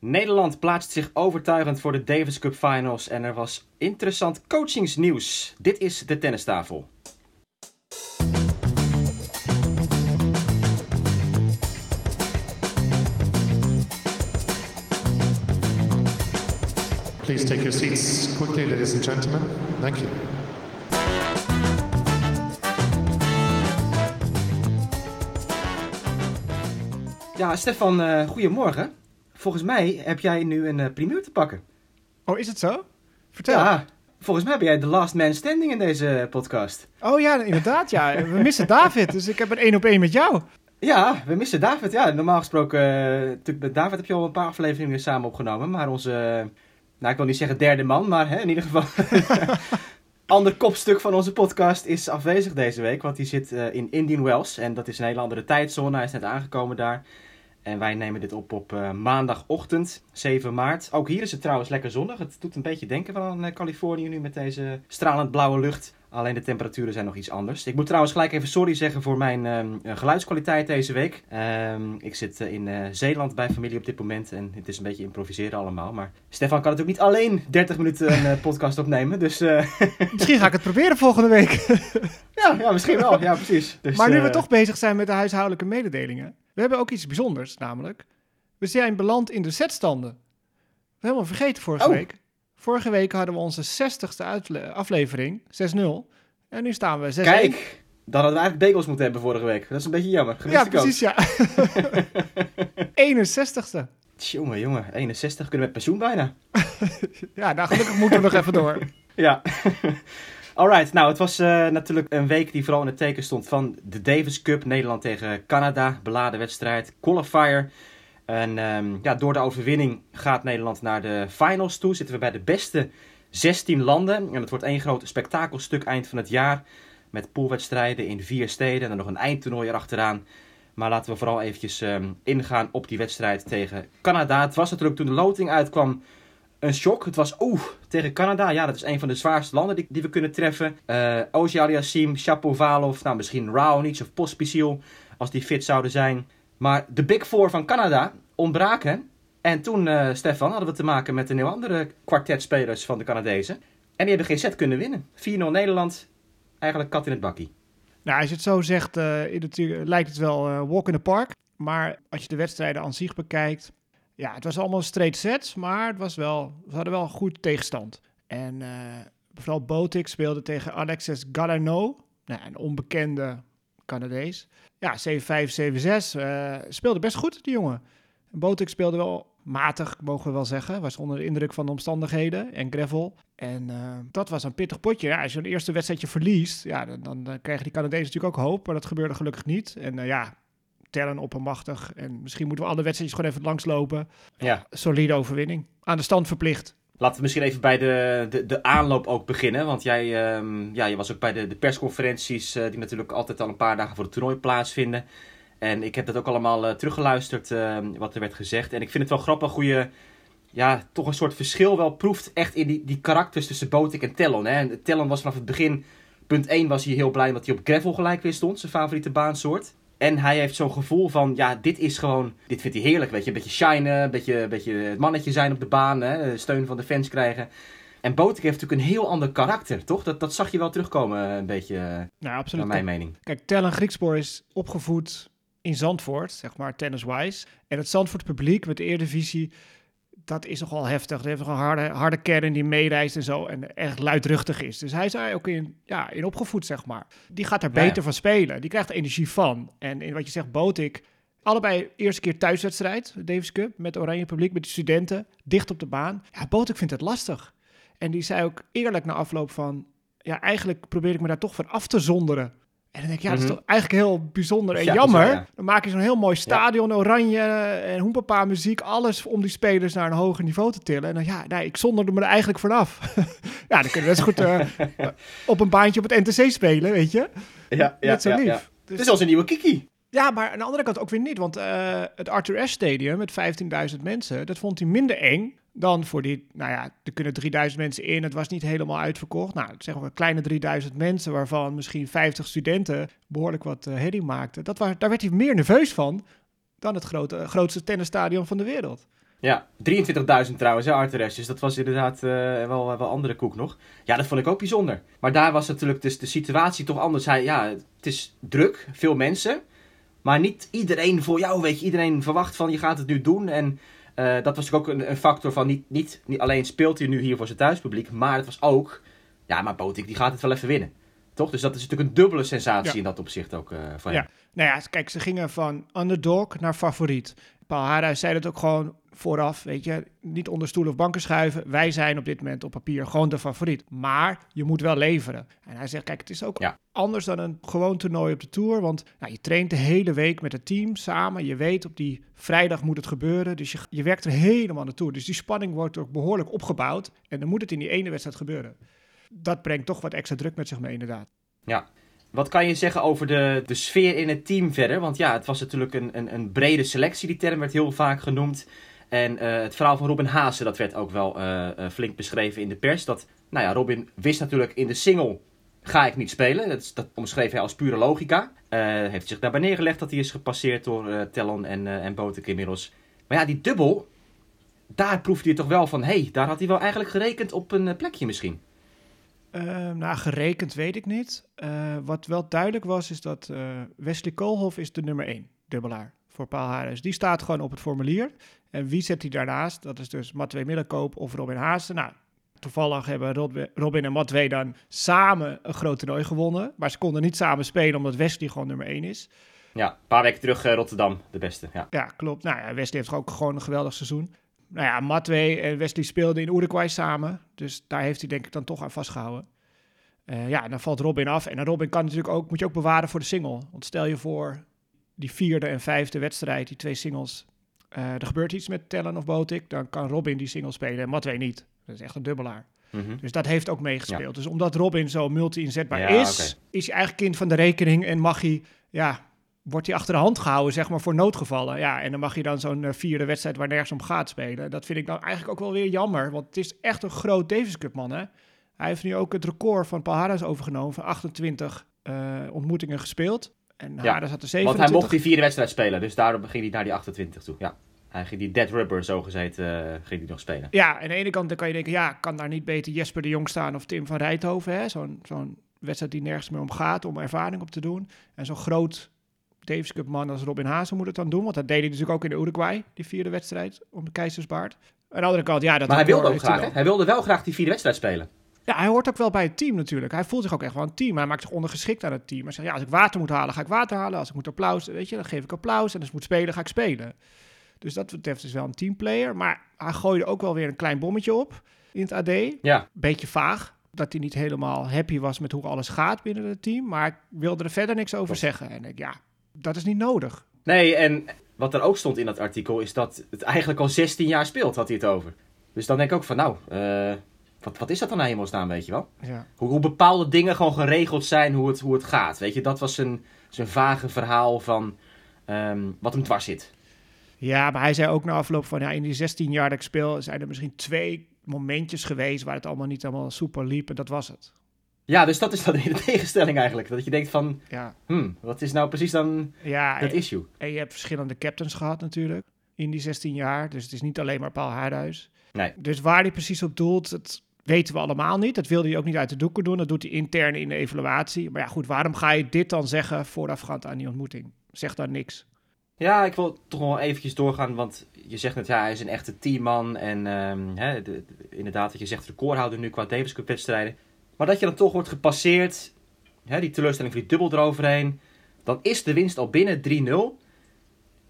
Nederland plaatst zich overtuigend voor de Davis Cup Finals en er was interessant coachingsnieuws. Dit is de tennistafel. Please take your seats quickly, ladies and gentlemen. Thank you. Ja, Stefan, uh, goedemorgen. Volgens mij heb jij nu een uh, primeur te pakken. Oh, is het zo? Vertel. Ja, volgens mij ben jij de last man standing in deze podcast. Oh ja, inderdaad. Ja, we missen David, dus ik heb een één op één met jou. Ja, we missen David. Ja, normaal gesproken, uh, met David heb je al een paar afleveringen samen opgenomen. Maar onze, nou ik wil niet zeggen derde man, maar hè, in ieder geval... ander kopstuk van onze podcast is afwezig deze week, want die zit in Indian Wells. En dat is een hele andere tijdzone. Hij is net aangekomen daar. En wij nemen dit op op uh, maandagochtend, 7 maart. Ook hier is het trouwens lekker zonnig. Het doet een beetje denken van uh, Californië nu met deze stralend blauwe lucht. Alleen de temperaturen zijn nog iets anders. Ik moet trouwens gelijk even sorry zeggen voor mijn uh, geluidskwaliteit deze week. Ehm, ik zit in Zeeland bij familie op dit moment en het is een beetje improviseren allemaal. Maar Stefan kan natuurlijk niet alleen 30 minuten een podcast opnemen. Dus, misschien ga ik het proberen volgende week. ja, ja, misschien wel. Ja, precies. Dus, maar nu we toch bezig zijn met de huishoudelijke mededelingen. We hebben ook iets bijzonders, namelijk. We zijn beland in de setstanden. We helemaal vergeten vorige oh. week. Vorige week hadden we onze 60ste aflevering, 6-0. En nu staan we 6 Kijk, dan hadden we eigenlijk bagels moeten hebben vorige week. Dat is een beetje jammer. ja, precies, ja. 61ste. Jongen, jongen, 61 kunnen we met pensioen bijna. ja, nou gelukkig moeten we nog even door. Ja. Alright, nou het was uh, natuurlijk een week die vooral in het teken stond van de Davis Cup. Nederland tegen Canada, beladen wedstrijd, qualifier. En um, ja, door de overwinning gaat Nederland naar de finals toe. Zitten we bij de beste 16 landen. En het wordt één groot spektakelstuk eind van het jaar. Met poolwedstrijden in vier steden en dan nog een eindtoernooi erachteraan. Maar laten we vooral eventjes um, ingaan op die wedstrijd tegen Canada. Het was natuurlijk toen de loting uitkwam een shock. Het was oeh, tegen Canada. Ja, dat is een van de zwaarste landen die, die we kunnen treffen. Uh, Oji Aliassim, Shapovalov, nou misschien Raonic of Pospisil als die fit zouden zijn. Maar de Big Four van Canada ontbraken. En toen, uh, Stefan, hadden we te maken met een heel andere kwartetspelers van de Canadezen. En die hebben geen set kunnen winnen. 4-0 Nederland, eigenlijk kat in het bakkie. Nou, als je het zo zegt, uh, het, lijkt het wel walk in the park. Maar als je de wedstrijden aan zich bekijkt, ja, het was allemaal straight sets, maar het was wel, we hadden wel goed tegenstand. En uh, vooral Botik speelde tegen Alexis Galano, nou, een onbekende Canadees. Ja, 7-5, 7-6. Uh, speelde best goed, die jongen. Botik speelde wel matig, mogen we wel zeggen. Was onder de indruk van de omstandigheden en gravel. En uh, dat was een pittig potje. Ja, als je een eerste wedstrijdje verliest, ja, dan, dan, krijgen die Canadezen natuurlijk ook hoop. Maar dat gebeurde gelukkig niet. En ja, tellen oppermachtig. En misschien moeten we alle wedstrijdjes gewoon even langslopen. Ja. Solide overwinning. Aan de stand verplicht. Laten we misschien even bij de, de, de aanloop ook beginnen. Want jij um, ja, je was ook bij de, de persconferenties, uh, die natuurlijk altijd al een paar dagen voor het toernooi plaatsvinden. En ik heb dat ook allemaal uh, teruggeluisterd, uh, wat er werd gezegd. En ik vind het wel grappig hoe je ja, toch een soort verschil wel proeft echt in die, die karakters tussen Botik en Tellon. Hè. Tellon was vanaf het begin, punt 1 was hij heel blij dat hij op gravel gelijk weer stond, zijn favoriete baansoort. En hij heeft zo'n gevoel van, ja, dit is gewoon, dit vindt hij heerlijk. Weet je, een beetje shinen, een beetje, een beetje het mannetje zijn op de baan, hè, steun van de fans krijgen. En Botik heeft natuurlijk een heel ander karakter, toch? Dat, dat zag je wel terugkomen, een beetje, nou, absoluut. naar mijn mening. Kijk, Tellen Griekspoor is opgevoed in Zandvoort, zeg maar, tennis-wise. En het Zandvoort publiek met de Eredivisie, dat is nogal heftig. Dat heeft een harde, harde kern die meereist en zo. En echt luidruchtig is. Dus hij is daar ook in, ja, in opgevoed, zeg maar. Die gaat er beter ja. van spelen. Die krijgt er energie van. En in wat je zegt, Botik. Allebei eerste keer thuiswedstrijd, Davis Cup. Met oranje publiek, met de studenten. Dicht op de baan. Ja, Botik vindt het lastig. En die zei ook eerlijk na afloop van... Ja, eigenlijk probeer ik me daar toch van af te zonderen. En dan denk ik, ja, dat is toch eigenlijk heel bijzonder en Ja, jammer. zo, ja. Dan maak je zo'n heel mooi stadion, oranje en hoempapa muziek, alles om die spelers naar een hoger niveau te tillen. En dan ja, nee, ik zonderde me er eigenlijk vanaf. ja, dan kunnen we best goed eh, op een baantje op het NTC spelen, weet je. Ja, ja, Net zo lief. ja. Dus- Het is als een nieuwe Kiki. Ja, maar aan de andere kant ook weer niet. Want eh, het Arthur Ashe Stadium met 15.000 mensen, dat vond hij minder eng dan voor die... Nou ja, er kunnen 3000 mensen in. Het was niet helemaal uitverkocht. Nou, zeggen we kleine 3000 mensen, waarvan misschien 50 studenten behoorlijk wat uh, herrie maakten. Dat was, daar werd hij meer nerveus van dan het grote, grootste tennisstadion van de wereld. Ja, 23.000 trouwens, hè, Arteres. Dus dat was inderdaad uh, wel, wel andere koek nog. Ja, dat vond ik ook bijzonder. Maar daar was natuurlijk dus de situatie toch anders. Hij, ja, het is druk, veel mensen. Maar niet iedereen voor jou, weet je. Iedereen verwacht van, je gaat het nu doen. En uh, dat was ook een, een, factor van, niet, niet, niet alleen speelt hij nu hier voor zijn thuispubliek. Maar het was ook, ja, maar Botik, die gaat het wel even winnen. Toch? Dus dat is natuurlijk een dubbele sensatie in dat opzicht ook uh, voor hem. Ja, nou ja, kijk, ze gingen van underdog naar favoriet. Paul Haarhuis zei dat ook gewoon vooraf, weet je, niet onder stoel of banken schuiven. Wij zijn op dit moment op papier gewoon de favoriet. Maar je moet wel leveren. En hij zegt, kijk, het is ook anders dan een gewoon toernooi op de Tour. Want nou, je traint de hele week met het team samen. Je weet, op die vrijdag moet het gebeuren. Dus je, je werkt er helemaal naartoe. Dus die spanning wordt ook behoorlijk opgebouwd. En dan moet het in die ene wedstrijd gebeuren. Dat brengt toch wat extra druk met zich mee, inderdaad. Ja, wat kan je zeggen over de, de sfeer in het team verder? Want ja, het was natuurlijk een, een, een brede selectie. Die term werd heel vaak genoemd. En uh, het verhaal van Robin Haase, dat werd ook wel uh, uh, flink beschreven in de pers. Dat, nou ja, Robin wist natuurlijk in de single, ga ik niet spelen. Dat, dat omschreef hij als pure logica. heeft zich daarbij neergelegd dat hij is gepasseerd door Tellon en, en Botek inmiddels. Maar ja, die dubbel, daar proefde hij toch wel van... hé, hey, daar had hij wel eigenlijk gerekend op een plekje misschien. Uh, nou, gerekend weet ik niet. Uh, wat wel duidelijk was, is dat uh, Wesley Koolhof is de nummer 1 dubbelaar voor Paul Harris. Die staat gewoon op het formulier. En wie zet hij daarnaast? Dat is dus Matwee Middelkoop of Robin Haasten. Nou, toevallig hebben Robin en Matwee dan samen een groot toernooi gewonnen. Maar ze konden niet samen spelen omdat Wesley gewoon nummer 1 is. Ja, een paar weken terug Rotterdam, de beste. Ja, ja klopt. Nou ja, Wesley heeft ook gewoon een geweldig seizoen nou ja, Matwee en Wesley speelden in Uruguay samen. Dus daar heeft hij denk ik dan toch aan vastgehouden. Uh, ja, dan valt Robin af. En Robin kan natuurlijk ook, moet je ook bewaren voor de single. Want stel je voor, die vierde en vijfde wedstrijd, die twee singles. Uh, er gebeurt iets met Tellen of Botik, dan kan Robin die single spelen en Matwee niet. Dat is echt een dubbelaar. Mm -hmm. Dus dat heeft ook meegespeeld. Dus omdat Robin zo multi-inzetbaar ja, is, okay. is hij eigenlijk kind van de rekening en mag hij ja, wordt hij achter de hand gehouden, zeg maar, voor noodgevallen. Ja, en dan mag je dan zo'n uh, vierde wedstrijd waar nergens om gaat spelen. Dat vind ik dan eigenlijk ook wel weer jammer, want het is echt een groot Davis Cup man, hè. Hij heeft nu ook het record van Paul Harris overgenomen van 28 uh, ontmoetingen gespeeld. En ja, Harris had er 27. Want hij mocht die vierde wedstrijd spelen, dus daarom ging hij naar die 28 toe, ja. Hij ging die dead rubber, zo gezegd, uh, ging hij nog spelen. Ja, aan de ene kant dan kan je denken, ja, kan daar niet beter Jesper de Jong staan of Tim van Rijthoven, hè. Zo'n zo'n wedstrijd die nergens meer om gaat, om ervaring op te doen. En zo'n groot Davis Cup man als Robin Hazen moet het dan doen. Want dat deed hij natuurlijk ook in de Uruguay, die vierde wedstrijd om de Keizersbaard. Aan de andere kant, ja... Dat maar hij wilde ook graag, hij wilde wel graag die vierde wedstrijd spelen. Ja, hij hoort ook wel bij het team natuurlijk. Hij voelt zich ook echt wel een team. Hij maakt zich ondergeschikt aan het team. Hij zegt, ja, als ik water moet halen, ga ik water halen. Als ik moet applaus, weet je, dan geef ik applaus. En als ik moet spelen, ga ik spelen. Dus dat betreft is wel een teamplayer. Maar hij gooide ook wel weer een klein bommetje op in het AD. Ja. Beetje vaag. Dat hij niet helemaal happy was met hoe alles gaat binnen het team. Maar ik wilde er verder niks over zeggen. En ik, ja, dat is niet nodig. Nee, en wat er ook stond in dat artikel is dat het eigenlijk al 16 jaar speelt, had hij het over. Dus dan denk ik ook van, nou, uh, wat, wat is dat dan nou staan, weet je wel? Ja. Hoe, hoe, bepaalde dingen gewoon geregeld zijn, hoe het, hoe het gaat. Weet je, dat was zijn, zijn vage verhaal van um, wat hem dwars zit. Ja, maar hij zei ook na afloop van, ja, in die 16 jaar dat ik speel, zijn er misschien twee momentjes geweest waar het allemaal niet allemaal super liep en dat was het. Ja, dus dat is dan de tegenstelling eigenlijk. Dat je denkt van, ja. hmm, wat is nou precies dan ja, het issue? En je hebt verschillende captains gehad natuurlijk in die 16 jaar. Dus het is niet alleen maar Paul Haarhuis. Nee. Dus waar hij precies op doelt, dat weten we allemaal niet. Dat wilde hij ook niet uit de doeken doen. Dat doet hij intern in de evaluatie. Maar ja, goed, waarom ga je dit dan zeggen voorafgaand aan die ontmoeting? Zeg dan niks. Ja, ik wil toch wel eventjes doorgaan, want je zegt net, ja, hij is een echte teamman. En um, hè, de, de, inderdaad, wat je zegt, recordhouder nu qua Davis Cup wedstrijden. Maar dat je dan toch wordt gepasseerd, hè, die teleurstelling van dubbel eroverheen, dan is de winst al binnen 3-0.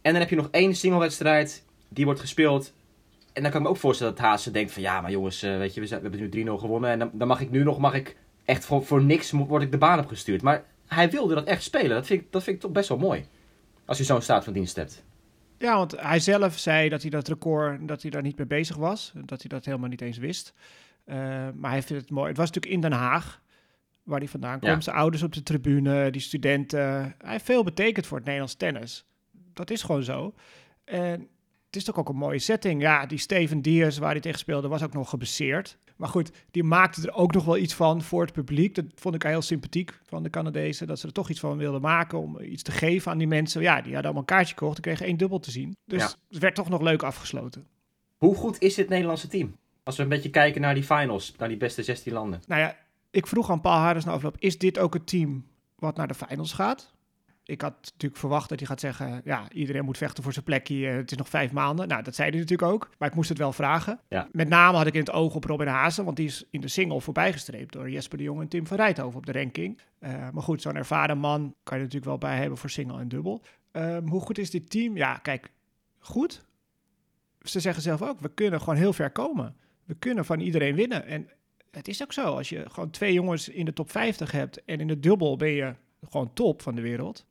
En dan heb je nog één singlewedstrijd, die wordt gespeeld. En dan kan ik me ook voorstellen dat Haase denkt van ja, maar jongens, uh, weet je, we, hebben nu 3-0 gewonnen. En dan, dan, mag ik nu nog, mag ik echt voor, voor niks, word ik de baan opgestuurd. Maar hij wilde dat echt spelen. Dat vind ik, dat vind ik toch best wel mooi. Als je zo'n staat van dienst hebt. Ja, want hij zelf zei dat hij dat record, dat hij daar niet mee bezig was. Dat hij dat helemaal niet eens wist. Uh, maar hij vindt het mooi. Het was natuurlijk in Den Haag, waar hij vandaan komt. Ja. Zijn ouders op de tribune, die studenten. Hij heeft veel betekend voor het Nederlands tennis. Dat is gewoon zo. En het is toch ook een mooie setting. Ja, die Steven Diers, waar hij tegen speelde, was ook nog gebaseerd. Maar goed, die maakte er ook nog wel iets van voor het publiek. Dat vond ik heel sympathiek van de Canadezen. Dat ze er toch iets van wilden maken om iets te geven aan die mensen. Ja, die hadden allemaal een kaartje gekocht. Die kregen één dubbel te zien. Dus ja. het werd toch nog leuk afgesloten. Hoe goed is dit Nederlandse team? Als we een beetje kijken naar die finals, naar die beste 16 landen. Nou ja, ik vroeg aan Paul Harris na afloop, is dit ook het team wat naar de finals gaat? Ik had natuurlijk verwacht dat hij gaat zeggen, ja, iedereen moet vechten voor zijn plekje. eh, Het is nog vijf maanden. Nou, dat zei hij natuurlijk ook. Maar ik moest het wel vragen. Ja. Met name had ik in het oog op Robin Hazen, want die is in de single voorbijgestreept door Jesper de Jong en Tim van Rijthoven op de ranking. Eh, maar goed, zo'n ervaren man kan je natuurlijk wel bij hebben voor single en dubbel. Ehm, hoe goed is dit team? Ja, kijk, goed. Ze zeggen zelf ook, we kunnen gewoon heel ver komen. We kunnen van iedereen winnen. En het is ook zo, als je gewoon twee jongens in de top 50 hebt en in de dubbel ben je gewoon top van de wereld.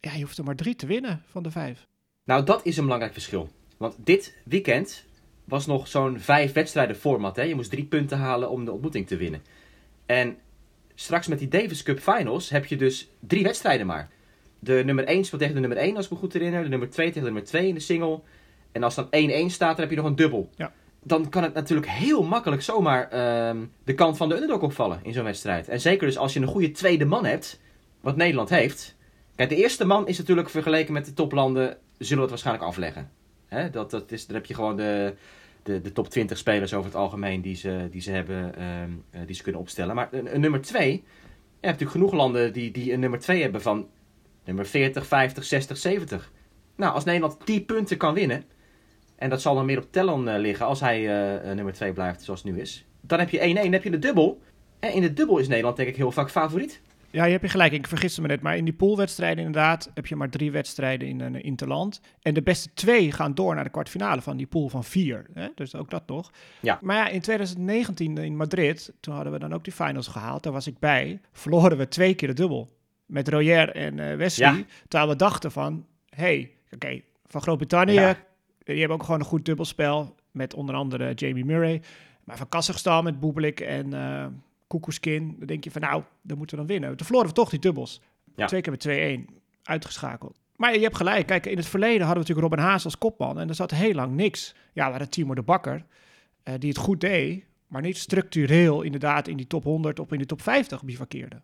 Ja, je hoeft er maar drie te winnen van de vijf. Nou, dat is een belangrijk verschil. Want dit weekend was nog zo'n vijf wedstrijden format. Hè? Je moest drie punten halen om de ontmoeting te winnen. En straks met die Davis Cup Finals heb je dus drie wedstrijden maar. De nummer 1 speelt tegen de nummer 1, als ik me goed herinner. De nummer 2 tegen de nummer 2 in de single. En als dan 1-1 staat, dan heb je nog een dubbel. Ja. Dan kan het natuurlijk heel makkelijk zomaar ehm, de kant van de underdog opvallen in zo'n wedstrijd. En zeker dus als je een goede tweede man hebt, wat Nederland heeft. Kijk, de eerste man is natuurlijk vergeleken met de toplanden, zullen we het waarschijnlijk afleggen. Hè? Dat, dat is, dan heb je gewoon de, de, de top 20 spelers over het algemeen die ze, die ze hebben, ehm, eh, die ze kunnen opstellen. Maar een, een nummer 2, je hebt natuurlijk genoeg landen die, die een nummer 2 hebben van nummer 40, 50, 60, 70. Nou, als Nederland die punten kan winnen, en dat zal dan meer op Tellon eh, liggen als hij eh, eh, nummer 2 blijft zoals het nu is. Dan heb je 1-1, dan heb je de dubbel. En in de dubbel is Nederland denk ik heel vaak favoriet. Ja, je hebt je gelijk. Ik vergiste me net. Maar in die poolwedstrijden inderdaad heb je maar drie wedstrijden in een interland. En de beste twee gaan door naar de kwartfinale van die pool van vier. Hè? Dus ook dat nog. Ja. Maar ja, in 2019 in Madrid, toen hadden we dan ook die finals gehaald. Daar was ik bij. Verloren we twee keer de dubbel. Met Royer en eh, Wesley. Ja. Terwijl we dachten van, hey, oké, van Groot-Brittannië, Ja. Die hebben ook gewoon een goed dubbelspel. Met onder andere Jamie Murray. Maar van Kazachstan met Bublik en Kukuskin. Dan denk je van, nou, dan moeten we dan winnen. Toen verloren we toch die dubbels. Ja. Twee keer met 2-1 uitgeschakeld. Maar je hebt gelijk. Kijk, in het verleden hadden we natuurlijk Robin Haas als kopman. En er zat heel lang niks. Ja, we hadden Timo de Bakker, eh, die het goed deed. Maar niet structureel inderdaad in die top 100 of in de top 50 bivakkeerde.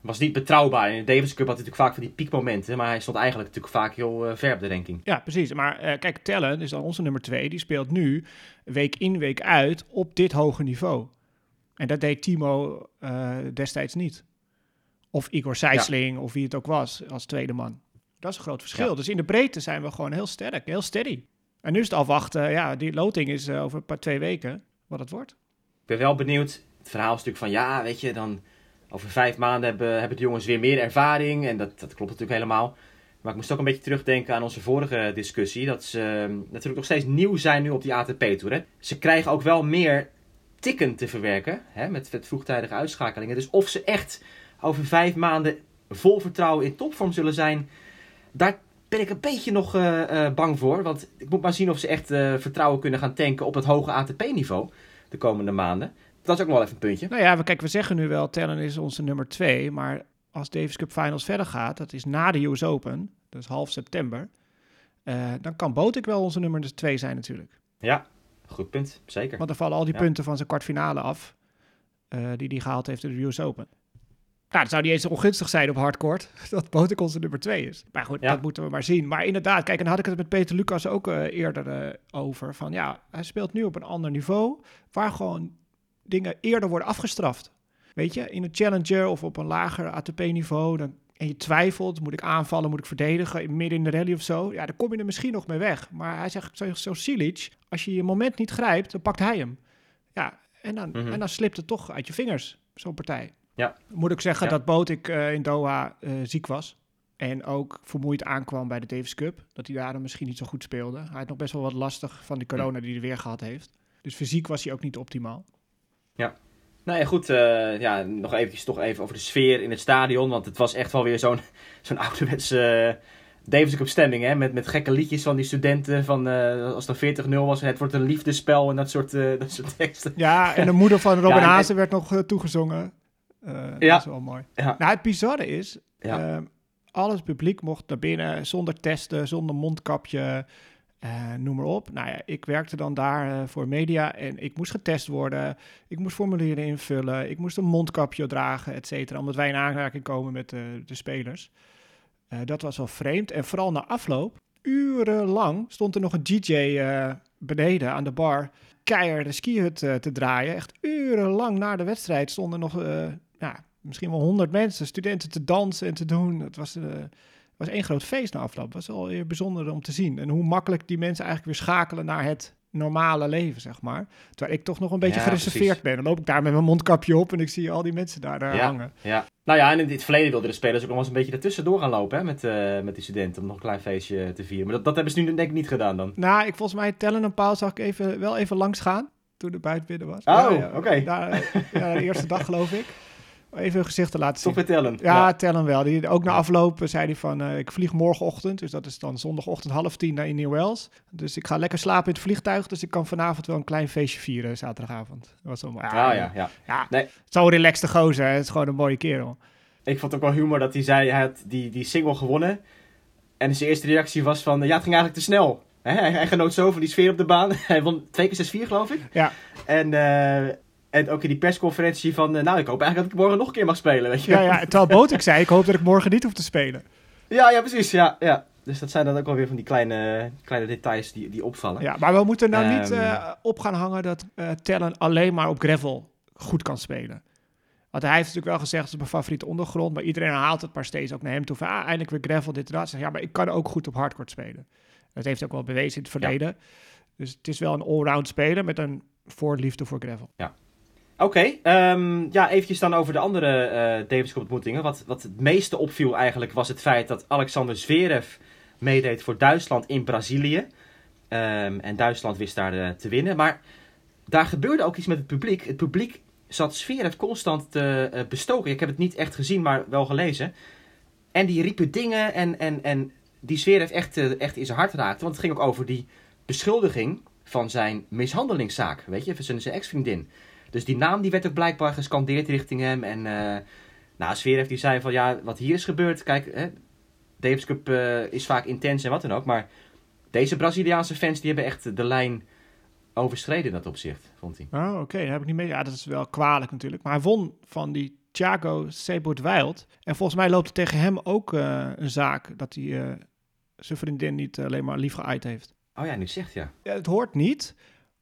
Was niet betrouwbaar. In de Davis Cup had hij natuurlijk vaak van die piekmomenten. Maar hij stond eigenlijk natuurlijk vaak heel eh, ver op de ranking. Ja, precies. Maar eh, kijk, Tellen is dan onze nummer 2. Die speelt nu week in, week uit op dit hoge niveau. En dat deed Timo eh, destijds niet. Of Igor Sijsling, of wie het ook was, als tweede man. Dat is een groot verschil. Ja. Dus in de breedte zijn we gewoon heel sterk, heel steady. En nu is het afwachten. Ja, die loting is over een paar twee weken wat het wordt. Ik ben wel benieuwd. Het verhaal is natuurlijk van ja, weet je, dan over vijf maanden hebben, hebben de jongens weer meer ervaring. En dat, dat klopt natuurlijk helemaal. Maar ik moest ook een beetje terugdenken aan onze vorige discussie. Dat ze natuurlijk nog steeds nieuw zijn nu op die ATP-tour. Ze krijgen ook wel meer tikken te verwerken. Hè, met, met vroegtijdige uitschakelingen. Dus of ze echt over vijf maanden vol vertrouwen in topvorm zullen zijn. Daar ben ik een beetje nog eh, eh, bang voor. Want ik moet maar zien of ze echt eh, vertrouwen kunnen gaan tanken op het hoge ATP-niveau. De komende maanden. Dat is ook nog wel even een puntje. Nou ja, we, kijk, we zeggen nu wel, Tellen is onze nummer 2. Maar als Davis Cup Finals verder gaat, dat is na de US Open, dus half september. eh, dan kan Botik wel onze nummer 2 zijn natuurlijk. Ja, goed punt. Zeker. Want dan vallen al die Ja. punten van zijn kwartfinale af. eh, die hij gehaald heeft in de US Open. Nou, dat zou niet eens ongunstig zijn op hardcourt. Dat Botik onze nummer 2 is. Maar goed, Ja. dat moeten we maar zien. Maar inderdaad, kijk, en dan had ik het met Peter Lucas ook eh, eerder over. Van ja, hij speelt nu op een ander niveau. Waar gewoon dingen eerder worden afgestraft. Weet je, in een challenger of op een lager ATP-niveau. Dan, en je twijfelt, moet ik aanvallen, moet ik verdedigen, midden in de rally of zo. Ja, dan kom je er misschien nog mee weg. Maar hij zegt zo, Silic, als je je moment niet grijpt, dan pakt hij hem. Ja, en dan, Mhm. en dan slipt het toch uit je vingers, zo'n partij. Ja. Moet ik zeggen Ja. dat Botik eh, in Doha eh, ziek was. En ook vermoeid aankwam bij de Davis Cup. Dat hij daarom misschien niet zo goed speelde. Hij had nog best wel wat lastig van die corona die hij weer gehad heeft. Dus fysiek was hij ook niet optimaal. Nou ja, goed. eh, ja, nog eventjes toch even over de sfeer in het stadion. Want het was echt wel weer zo'n zo'n ouderwetse eh, Davis Cup stemming. Hè? Met, met gekke liedjes van die studenten. Van, eh, als het dan 40-0 was en het wordt een liefdespel en dat soort, eh, dat soort teksten. Ja, en de moeder van Robin Ja, en- Hazen werd nog toegezongen. Eh, Ja. Dat is wel mooi. Ja. Nou, het bizarre is, Ja. eh, alles publiek mocht naar binnen zonder testen, zonder mondkapje, eh, noem maar op. Nou ja, ik werkte dan daar eh, voor media en ik moest getest worden. Ik moest formulieren invullen. Ik moest een mondkapje dragen, et cetera, omdat wij in aanraking komen met eh, de spelers. Dat was wel vreemd. En vooral na afloop, urenlang stond er nog een DJ beneden aan de bar. Keihard de skihut te draaien. Echt urenlang na de wedstrijd stonden nog ja, misschien wel honderd mensen, studenten te dansen en te doen. Het was, was één groot feest na afloop. Was wel weer bijzonder om te zien. En hoe makkelijk die mensen eigenlijk weer schakelen naar het normale leven, zeg maar. Terwijl ik toch nog een beetje Ja, gereserveerd precies. ben. Dan loop ik daar met mijn mondkapje op en ik zie al die mensen daar eh, Ja. hangen. Ja. Nou ja, en in het verleden wilden de spelers ook nog wel eens een beetje ertussendoor gaan lopen hè, met, eh, met die studenten. Om nog een klein feestje te vieren. Maar dat, dat hebben ze nu denk ik niet gedaan dan. Nou, ik volgens mij Tellen en Paul zag ik even, wel even langs gaan toen de buiten binnen was. Oh, oké. Daar, eh, ja, de eerste dag geloof ik. Even hun gezicht te laten Toch zien. weer tellen. Ja, Tellen wel. Die, ook na afloop zei hij van, eh, ik vlieg morgenochtend, dus dat is dan zondagochtend half tien naar New Wales. Dus ik ga lekker slapen in het vliegtuig, dus ik kan vanavond wel een klein feestje vieren zaterdagavond. Dat was wel, Ah, ja, ja. ja. Nee. Zo'n relaxte gozer, hè. het is gewoon een mooie kerel. Ik vond het ook wel humor dat hij zei, hij had die, die single gewonnen. En zijn eerste reactie was van, ja, het ging eigenlijk te snel. Hij genoot zo van die sfeer op de baan. Hij won twee keer 6-4, geloof ik. Ja. En, eh, en ook in die persconferentie van, eh, nou, ik hoop eigenlijk dat ik morgen nog een keer mag spelen, weet je Ja, ja, terwijl Botek zei, ik hoop dat ik morgen niet hoef te spelen. ja, ja, precies, ja, ja. Dus dat zijn dan ook wel weer van die kleine, kleine details die, die opvallen. Ja, maar we moeten nou niet Ehm. eh, op gaan hangen dat eh Tellen alleen maar op gravel goed kan spelen. Want hij heeft natuurlijk wel gezegd, het is mijn favoriete ondergrond. Maar iedereen haalt het maar steeds ook naar hem toe. Van, ah, eindelijk weer gravel, dit en dat. Zeg, ja, maar ik kan ook goed op hardcourt spelen. Dat heeft ook wel bewezen in het verleden. Dus het is wel een allround speler met een voorliefde voor gravel. Oké, ehm, ja, eventjes dan over de andere eh Davis Cup ontmoetingen. Wat, wat het meeste opviel eigenlijk was het feit dat Alexander Zverev meedeed voor Duitsland in Brazilië. Ehm, en Duitsland wist daar eh, te winnen. Maar daar gebeurde ook iets met het publiek. Het publiek zat Zverev constant te eh, bestoken. Ik heb het niet echt gezien, maar wel gelezen. En die riepen dingen en, en, en die Zverev echt, echt in zijn hart raakte. Want het ging ook over die beschuldiging van zijn mishandelingszaak. Weet je, van zijn ex-vriendin. Dus die naam die werd ook blijkbaar gescandeerd richting hem. En eh nou, Zverev die zei van ja, wat hier is gebeurd. Kijk, hè, Davis Cup eh, is vaak intens en wat dan ook. Maar deze Braziliaanse fans die hebben echt de lijn overschreden in dat opzicht, vond hij. Oh, oké, daar heb ik niet mee. Ja, dat is wel kwalijk natuurlijk. Maar hij won van die Thiago Sebut Wild. En volgens mij loopt er tegen hem ook eh, een zaak dat hij zijn vriendin niet alleen maar lief heeft. Oh ja, nu zegt ja. Ja, het hoort niet,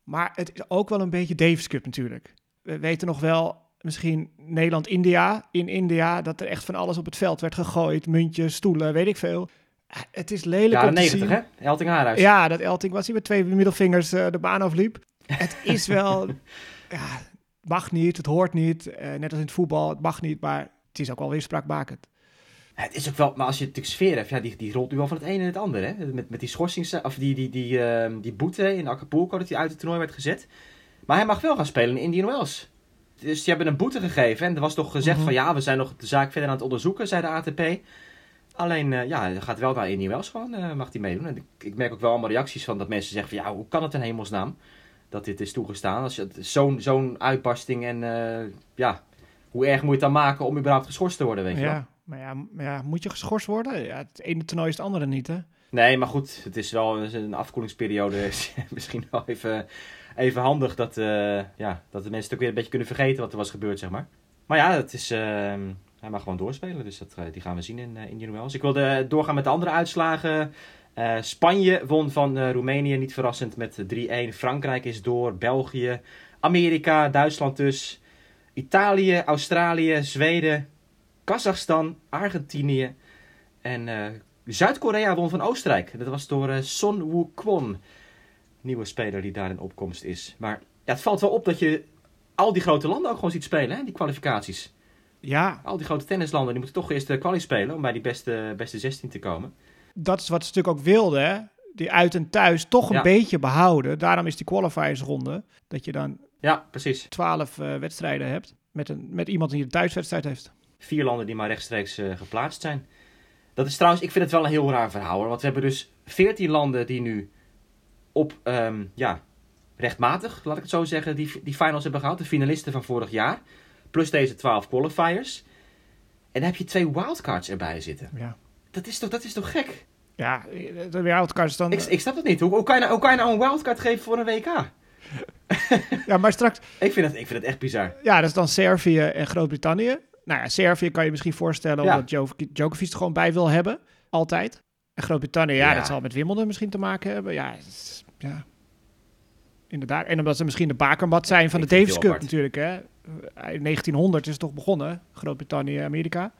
maar het is ook wel een beetje Davis Cup natuurlijk. We weten nog wel, misschien Nederland-India. In India, dat er echt van alles op het veld werd gegooid. Muntjes, stoelen, weet ik veel. Ah, Het is lelijk Jaren om te 90 zien. hè? Elting Haarhuis. Ja, dat Elting was hij met twee middelvingers eh, de baan afliep. Het is wel, ja, mag niet, het hoort niet. Eh, net als in het voetbal, het mag niet, maar het is ook wel weer spraakmakend. Het is ook wel, maar als je natuurlijk sfeer hebt, ja, die, die rolt nu wel van het ene in het andere. Hè? Met, met die schorsings, of die, die, die, ehm, die boete in Acapulco, dat hij uit het toernooi werd gezet. Maar hij mag wel gaan spelen in Indian Wells. Dus die hebben een boete gegeven en er was toch gezegd Mhm. van ja, we zijn nog de zaak verder aan het onderzoeken, zei de ATP. Alleen, eh, ja, hij gaat wel naar Indian Wells gewoon, eh, mag hij meedoen. En ik, ik merk ook wel allemaal reacties van dat mensen zeggen van ja, hoe kan het in hemelsnaam dat dit is toegestaan? Als zo'n zo'n uitbarsting en eh, ja, hoe erg moet je het dan maken om überhaupt geschorst te worden, weet je wel? Maar ja, moet je geschorst worden? Ja, het ene toernooi is het andere niet, hè? Nee, maar goed, het is wel een- afkoelingsperiode. is Misschien wel even, even handig dat, eh, ja, dat de mensen het ook weer een beetje kunnen vergeten wat er was gebeurd, zeg maar. Maar ja, het is, ehm, hij mag gewoon doorspelen, dus dat, eh, die gaan we zien in uh, Indian Wells. Ik wilde doorgaan met de andere uitslagen. Eh, Spanje won van eh, Roemenië, niet verrassend, met 3-1. Frankrijk is door, België, Amerika, Duitsland dus. Italië, Australië, Zweden, Kazachstan, Argentinië en eh, Zuid-Korea won van Oostenrijk. Dat was door eh, Son Woo-kwon. Nieuwe speler die daar in opkomst is. Maar ja, het valt wel op dat je al die grote landen ook gewoon ziet spelen, hè, die kwalificaties. Ja, Al die grote tennislanden, die moeten toch eerst de kwalie spelen om bij die beste, beste 16 te komen. dat is wat ze natuurlijk ook wilden, hè? Die uit en thuis toch een Ja. beetje behouden. Daarom is die qualifiersronde, dat je dan Ja, precies. 12 eh, wedstrijden hebt met, een, met iemand die een thuiswedstrijd heeft. Vier landen die maar rechtstreeks eh, geplaatst zijn. Dat is trouwens, ik vind het wel een heel raar verhaal hoor. Want we hebben dus 14 landen die nu op, ehm, ja, rechtmatig, laat ik het zo zeggen, die, die finals hebben gehaald. De finalisten van vorig jaar. Plus deze 12 qualifiers. En dan heb je twee wildcards erbij zitten. Ja, Dat is toch, dat is toch gek? ja de wildcards dan... Ik, ik snap dat niet. Hoe, hoe, kan je nou, hoe kan je nou een wildcard geven voor een WK? Ja, maar straks... Ik vind het, ik vind het echt bizar. Ja, dat is dan Servië en Groot-Brittannië. Nou ja, Servië kan je misschien voorstellen Ja. omdat Djok- Djokovic er gewoon bij wil hebben. Altijd. En Groot-Brittannië, ja, Ja. dat zal met Wimbledon misschien te maken hebben. Ja, is- ja. inderdaad. En omdat ze misschien de bakermat zijn van Ik de Davis Cup natuurlijk. Hè. In 1900 is het toch begonnen, Groot-Brittannië, Amerika.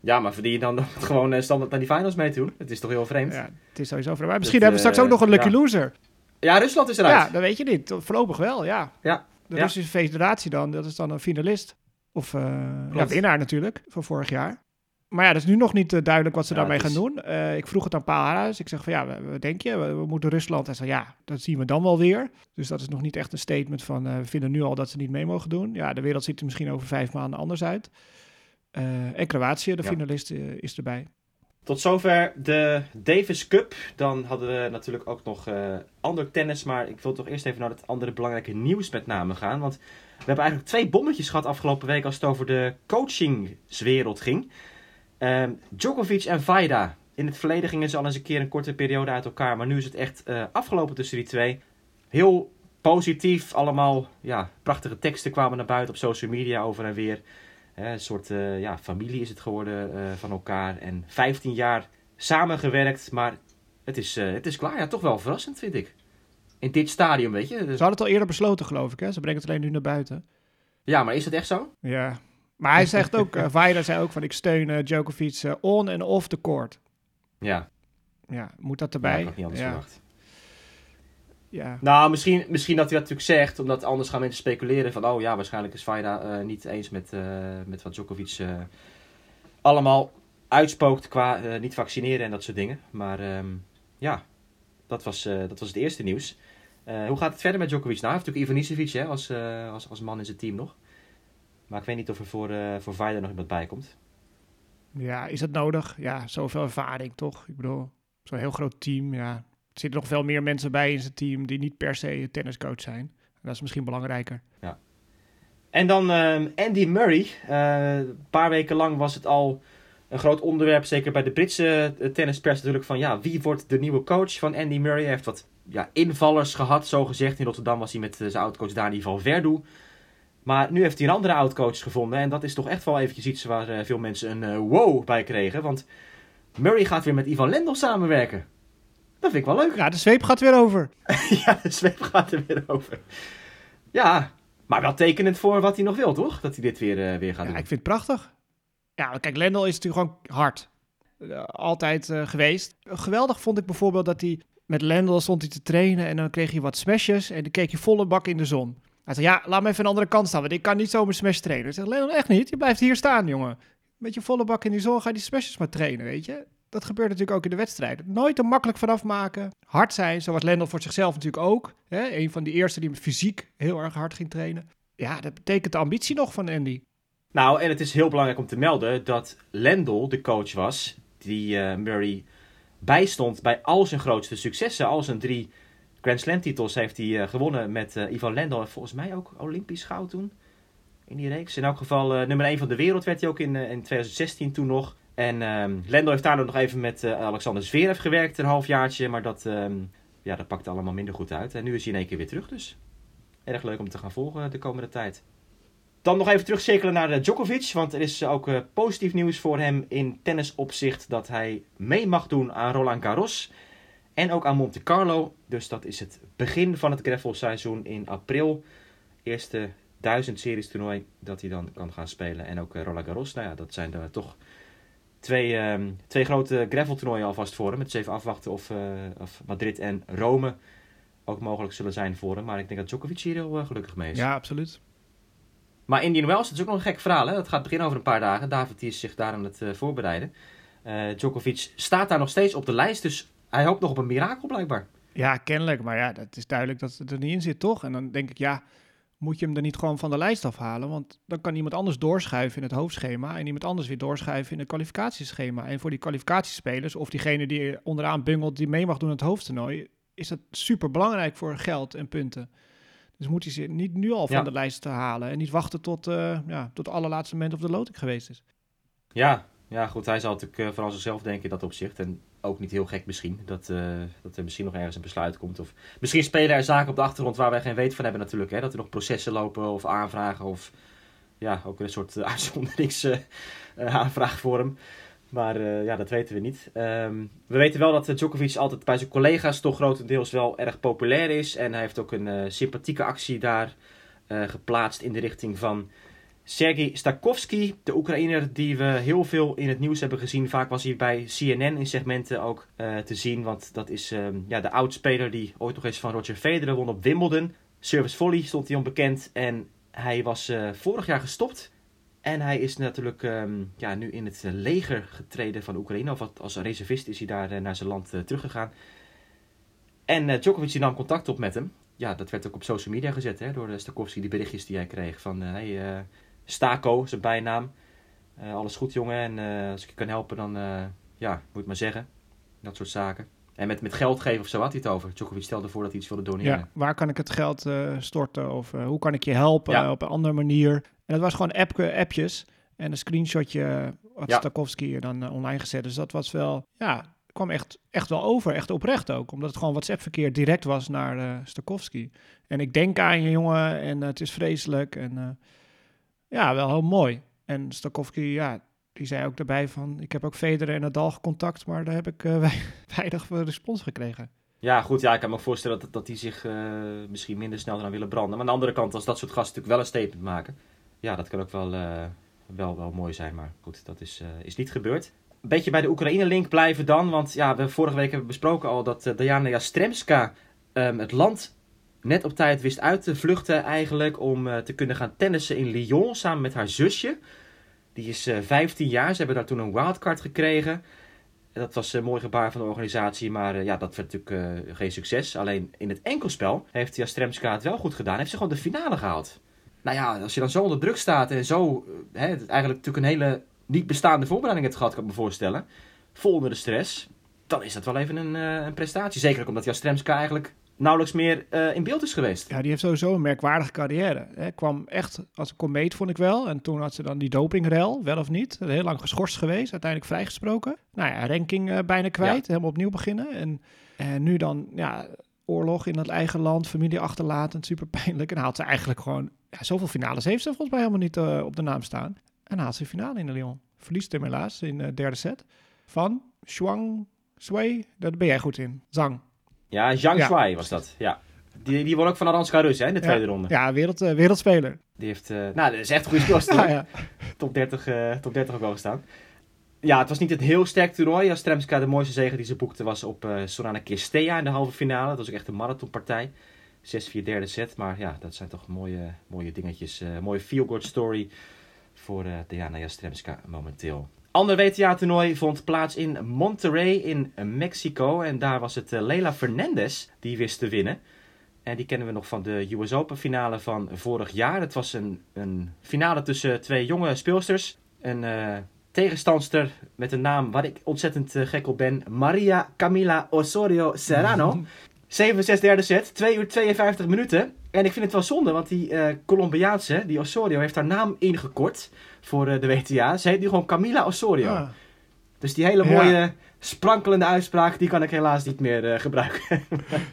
Ja, maar verdien je dan gewoon eh, standaard naar die finals mee te doen? Het is toch heel vreemd? Ja, Ja, het is sowieso vreemd. Maar misschien Dat, hebben we straks ook eh, nog een lucky ja. loser. Rusland is eruit. Ja, dat weet je niet. Voorlopig wel, ja. Ja, De ja. Russische federatie dan, dat is dan een finalist. Of eh, ja, winnaar natuurlijk, van vorig jaar. Maar ja, dat is nu nog niet eh, duidelijk wat ze Ja, daarmee gaan doen. Eh, ik vroeg het aan Paal. Ik zeg van ja, wat denk je? We, we moeten Rusland. Hij zei ja, dat zien we dan wel weer. Dus dat is nog niet echt een statement van we vinden nu al dat ze niet mee mogen doen. Ja, de wereld ziet er misschien over vijf maanden anders uit. En Kroatië, de Ja. finalist, is erbij. Tot zover de Davis Cup. Dan hadden we natuurlijk ook nog eh, ander tennis. Maar ik wil toch eerst even naar het andere belangrijke nieuws met name gaan. Want we hebben eigenlijk twee bommetjes gehad afgelopen week als het over de coachingswereld ging. Ehm, Djokovic en Vaida. In het verleden gingen ze al eens een keer een korte periode uit elkaar. Maar nu is het echt eh, afgelopen tussen die twee. Heel positief. Allemaal ja, prachtige teksten kwamen naar buiten op social media over en weer. Hè, een soort eh, ja, familie is het geworden eh, van elkaar. En 15 jaar samengewerkt. Maar het is, eh, het is klaar. Ja, toch wel verrassend, vind ik. In dit stadium, weet je. Dus- Ze hadden het al eerder besloten, geloof ik. Hè? Ze brengen het alleen nu naar buiten. ja, maar is het echt zo? Ja. Maar hij zegt ook, uh, Vaida zei ook van ik steun Djokovic on en off the court. Ja, Ja, moet dat ja erbij? ik had niet anders ja. verwacht. Ja. Nou, misschien, misschien dat hij dat natuurlijk zegt, omdat anders gaan mensen speculeren van, oh ja, waarschijnlijk is Vaida eh, niet eens met, eh, met wat Djokovic eh, allemaal uitspookt qua niet vaccineren en dat soort dingen. Maar ehm, ja, dat was, dat was het eerste nieuws. Hoe gaat het verder met Djokovic? Nou, hij heeft natuurlijk Ivanisevic hè, als, als, als man in zijn team nog. Maar ik weet niet of er voor, voor Vaida nog iemand bij komt. ja, is dat nodig? Ja, zoveel ervaring toch? Ik bedoel, zo'n heel groot team. Ja. Zitten nog veel meer mensen bij in zijn team die niet per se tenniscoach zijn. Dat is misschien belangrijker. En dan ehm, Andy Murray. Eh, een paar weken lang was het al een groot onderwerp, zeker bij de Britse eh, tennispers natuurlijk, van ja, wie wordt de nieuwe coach van Andy Murray? Hij heeft wat ja, invallers gehad, zo gezegd. In Rotterdam was hij met eh, zijn oud-coach Dani Valverdu. Maar nu heeft hij een andere oud-coach gevonden. En dat is toch echt wel eventjes iets waar veel mensen een wow bij kregen. Want Murray gaat weer met Ivan Lendl samenwerken. Dat vind ik wel leuk. Ja, de zweep gaat weer over. ja, de zweep gaat er weer over. Ja, maar wel tekenend voor wat hij nog wil, toch? Dat hij dit weer, eh, weer gaat Ja, doen. ik vind het prachtig. Ja, kijk, Lendl is natuurlijk gewoon hard. Eh, altijd eh, geweest. Geweldig vond ik bijvoorbeeld dat hij met Lendl stond hij te trainen en dan kreeg hij wat smashes en dan keek je volle bak in de zon. Hij zei, ja, laat me even de andere kant staan, want ik kan niet zomaar smash trainen. Ik zeg, Lendl, echt niet. Je blijft hier staan, jongen. Met je volle bak in die zon ga je die smashes maar trainen, weet je. Dat gebeurt natuurlijk ook in de wedstrijden. Nooit er makkelijk vanaf maken. Hard zijn, zoals Lendl voor zichzelf natuurlijk ook. Hè? Een van die eerste die met fysiek heel erg hard ging trainen. Ja, dat betekent de ambitie nog van Andy. Nou, en het is heel belangrijk om te melden dat Lendl de coach was die eh, Murray bijstond bij al zijn grootste successen. Al zijn drie Grand Slam titels heeft hij eh, gewonnen met eh, Ivan Lendl. En volgens mij ook Olympisch goud toen in die reeks. In elk geval nummer 1 van de wereld werd hij ook in, in 2016 toen nog. En ehm Lendl heeft daar nog even met eh, Alexander Zverev gewerkt, een halfjaartje. Maar dat, ehm, ja, dat pakte allemaal minder goed uit. En nu is hij in één keer weer terug dus. Erg leuk om te gaan volgen de komende tijd. Dan nog even terugcirkelen naar eh, Djokovic. Want er is ook eh, positief nieuws voor hem in tennisopzicht dat hij mee mag doen aan Roland Garros. En ook aan Monte Carlo. Dus dat is het begin van het gravelseizoen in april. Eerste duizend series toernooi dat hij dan kan gaan spelen. En ook eh, Roland Garros. Nou ja, dat zijn er toch twee, ehm, twee grote graveltoernooien alvast voor hem. Het is even afwachten of, eh, of Madrid en Rome ook mogelijk zullen zijn voor hem. Maar ik denk dat Djokovic hier heel eh, gelukkig mee is. Ja, absoluut. Maar Indian Wells, dat is ook nog een gek verhaal. Hè? Dat gaat beginnen over een paar dagen. David die is zich daar aan het eh, voorbereiden. Djokovic staat daar nog steeds op de lijst. Dus hij hoopt nog op een mirakel blijkbaar. Ja, kennelijk. Maar ja, het is duidelijk dat het er niet in zit, toch? En dan denk ik, ja, moet je hem er niet gewoon van de lijst afhalen? Want dan kan iemand anders doorschuiven in het hoofdschema en iemand anders weer doorschuiven in het kwalificatieschema. En voor die kwalificatiespelers, of diegene die onderaan bungelt, die mee mag doen aan het hoofdtoernooi, is dat super belangrijk voor geld en punten. Dus moet hij ze niet nu al van Ja. de lijst halen en niet wachten tot, eh ja, tot het allerlaatste moment of de loting geweest is. Ja, ja goed. Hij zal natuurlijk eh, vooral zichzelf denken in dat opzicht. En ook niet heel gek misschien. Dat, eh, dat er misschien nog ergens een besluit komt. Of misschien spelen er zaken op de achtergrond waar wij geen weet van hebben natuurlijk. Hè? Dat er nog processen lopen of aanvragen. Of ja, ook een soort eh, eh, aanvraag voor hem. Maar uh, ja, dat weten we niet. Um, we weten wel dat Djokovic altijd bij zijn collega's toch grotendeels wel erg populair is. En hij heeft ook een sympathieke actie daar geplaatst in de richting van Sergei Stakowski. De Oekraïner die we heel veel in het nieuws hebben gezien. Vaak was hij bij CNN in segmenten ook te zien. Want dat is um, ja, de oudspeler die ooit nog eens van Roger Federer won op Wimbledon. Service volley stond hij onbekend. En hij was vorig jaar gestopt en hij is natuurlijk um, ja, nu in het leger getreden van Oekraïne. Of als reservist is hij daar naar zijn land teruggegaan. En Djokovic nam contact op met hem. Ja, dat werd ook op social media gezet hè, door Stakowski, die berichtjes die hij kreeg. Van, hey, Stako, zijn bijnaam. alles goed jongen en als ik je kan helpen dan, ja, moet maar zeggen. Dat soort zaken. En met, met geld geven of zo had hij het over. Djokovic stelde voor dat hij iets wilde doneren. Ja, waar kan ik het geld storten? Of hoe kan ik je helpen ja. op een andere manier? En dat was gewoon app, appjes en een screenshotje wat ja. Stakowski dan online gezet. Dus dat was wel, ja, kwam echt, echt wel over, echt oprecht ook. Omdat het gewoon WhatsApp-verkeer direct was naar uh, Stakowski. En ik denk aan je jongen en uh, het is vreselijk. En ja, wel heel mooi. En Stakowski, ja, die zei ook daarbij van... ik heb ook Federer en Nadal contact, maar daar heb ik weinig respons gekregen. Ja, goed, ja, ik kan me voorstellen dat, dat die zich misschien minder snel aan willen branden. Maar aan de andere kant, als dat soort gasten natuurlijk wel een statement maken ja, dat kan ook wel, uh, wel, wel mooi zijn. Maar goed, dat is, uh, is niet gebeurd. Een beetje bij de Oekraïne-link blijven dan. Want ja, we vorige week hebben besproken al dat uh, Diana Jastremska um, het land net op tijd wist uit te vluchten eigenlijk. Om te kunnen gaan tennissen in Lyon samen met haar zusje. Die is 15 jaar. Ze hebben daar toen een wildcard gekregen. Dat was een mooi gebaar van de organisatie, maar ja, dat werd natuurlijk geen succes. Alleen in het enkelspel heeft Jastremska het wel goed gedaan. Heeft ze gewoon de finale gehaald nou ja, als je dan zo onder druk staat en zo eh, hè, eigenlijk natuurlijk een hele niet bestaande voorbereiding hebt gehad, kan ik me voorstellen. Vol onder de stress. Dan is dat wel even een, een prestatie. Zeker omdat Jastremska eigenlijk nauwelijks meer uh, in beeld is geweest. Ja, die heeft sowieso een merkwaardige carrière. Hè. Kwam echt als een komeet, vond ik wel. En toen had ze dan die dopingrel, wel of niet. Heel lang geschorst geweest, uiteindelijk vrijgesproken. Nou ja, ranking uh, bijna kwijt, ja. helemaal opnieuw beginnen. En, en nu dan, ja, oorlog in het eigen land, familie achterlaten, super pijnlijk. En haalt ze eigenlijk gewoon, ja, zoveel finales heeft ze volgens mij helemaal niet uh, op de naam staan. En haalt ze de finale in de Lyon. Verliest hem helaas in de derde set van Shuang Sui. Daar ben jij goed in. Zhang. Ja, Zhang ja. Shui was dat. Ja. Die, die won ook van Aranska Rus hè, in de tweede ja. ronde. Ja, wereld, uh, wereldspeler. Die heeft, nou, dat is echt een goede speelster. ja, top, 30, top 30 ook wel gestaan ja, het was niet het heel sterk toernooi. Jastremska, de mooiste zege die ze boekte, was op uh, Sorana Kirstea in de halve finale. Dat was ook echt een marathonpartij. 6-4 derde set. Maar ja, dat zijn toch mooie, mooie dingetjes. Uh, mooie feel-good story voor uh, Diana Jastremska momenteel. Ander WTA-toernooi vond plaats in Monterrey in Mexico. En daar was het Leila Fernandez die wist te winnen. En die kennen we nog van de US Open finale van vorig jaar. Het was een, een finale tussen twee jonge speelsters. Een tegenstandster met een naam waar ik ontzettend uh, gek op ben. Maria Camila Osorio Serrano. 7-6 derde set, 2 uur 52 minuten. En ik vind het wel zonde, want die uh, Colombiaanse, die Osorio, heeft haar naam ingekort voor uh, de WTA. Ze heet nu gewoon Camila Osorio. Ah. Dus die hele mooie, ja. sprankelende uitspraak, die kan ik helaas niet meer gebruiken.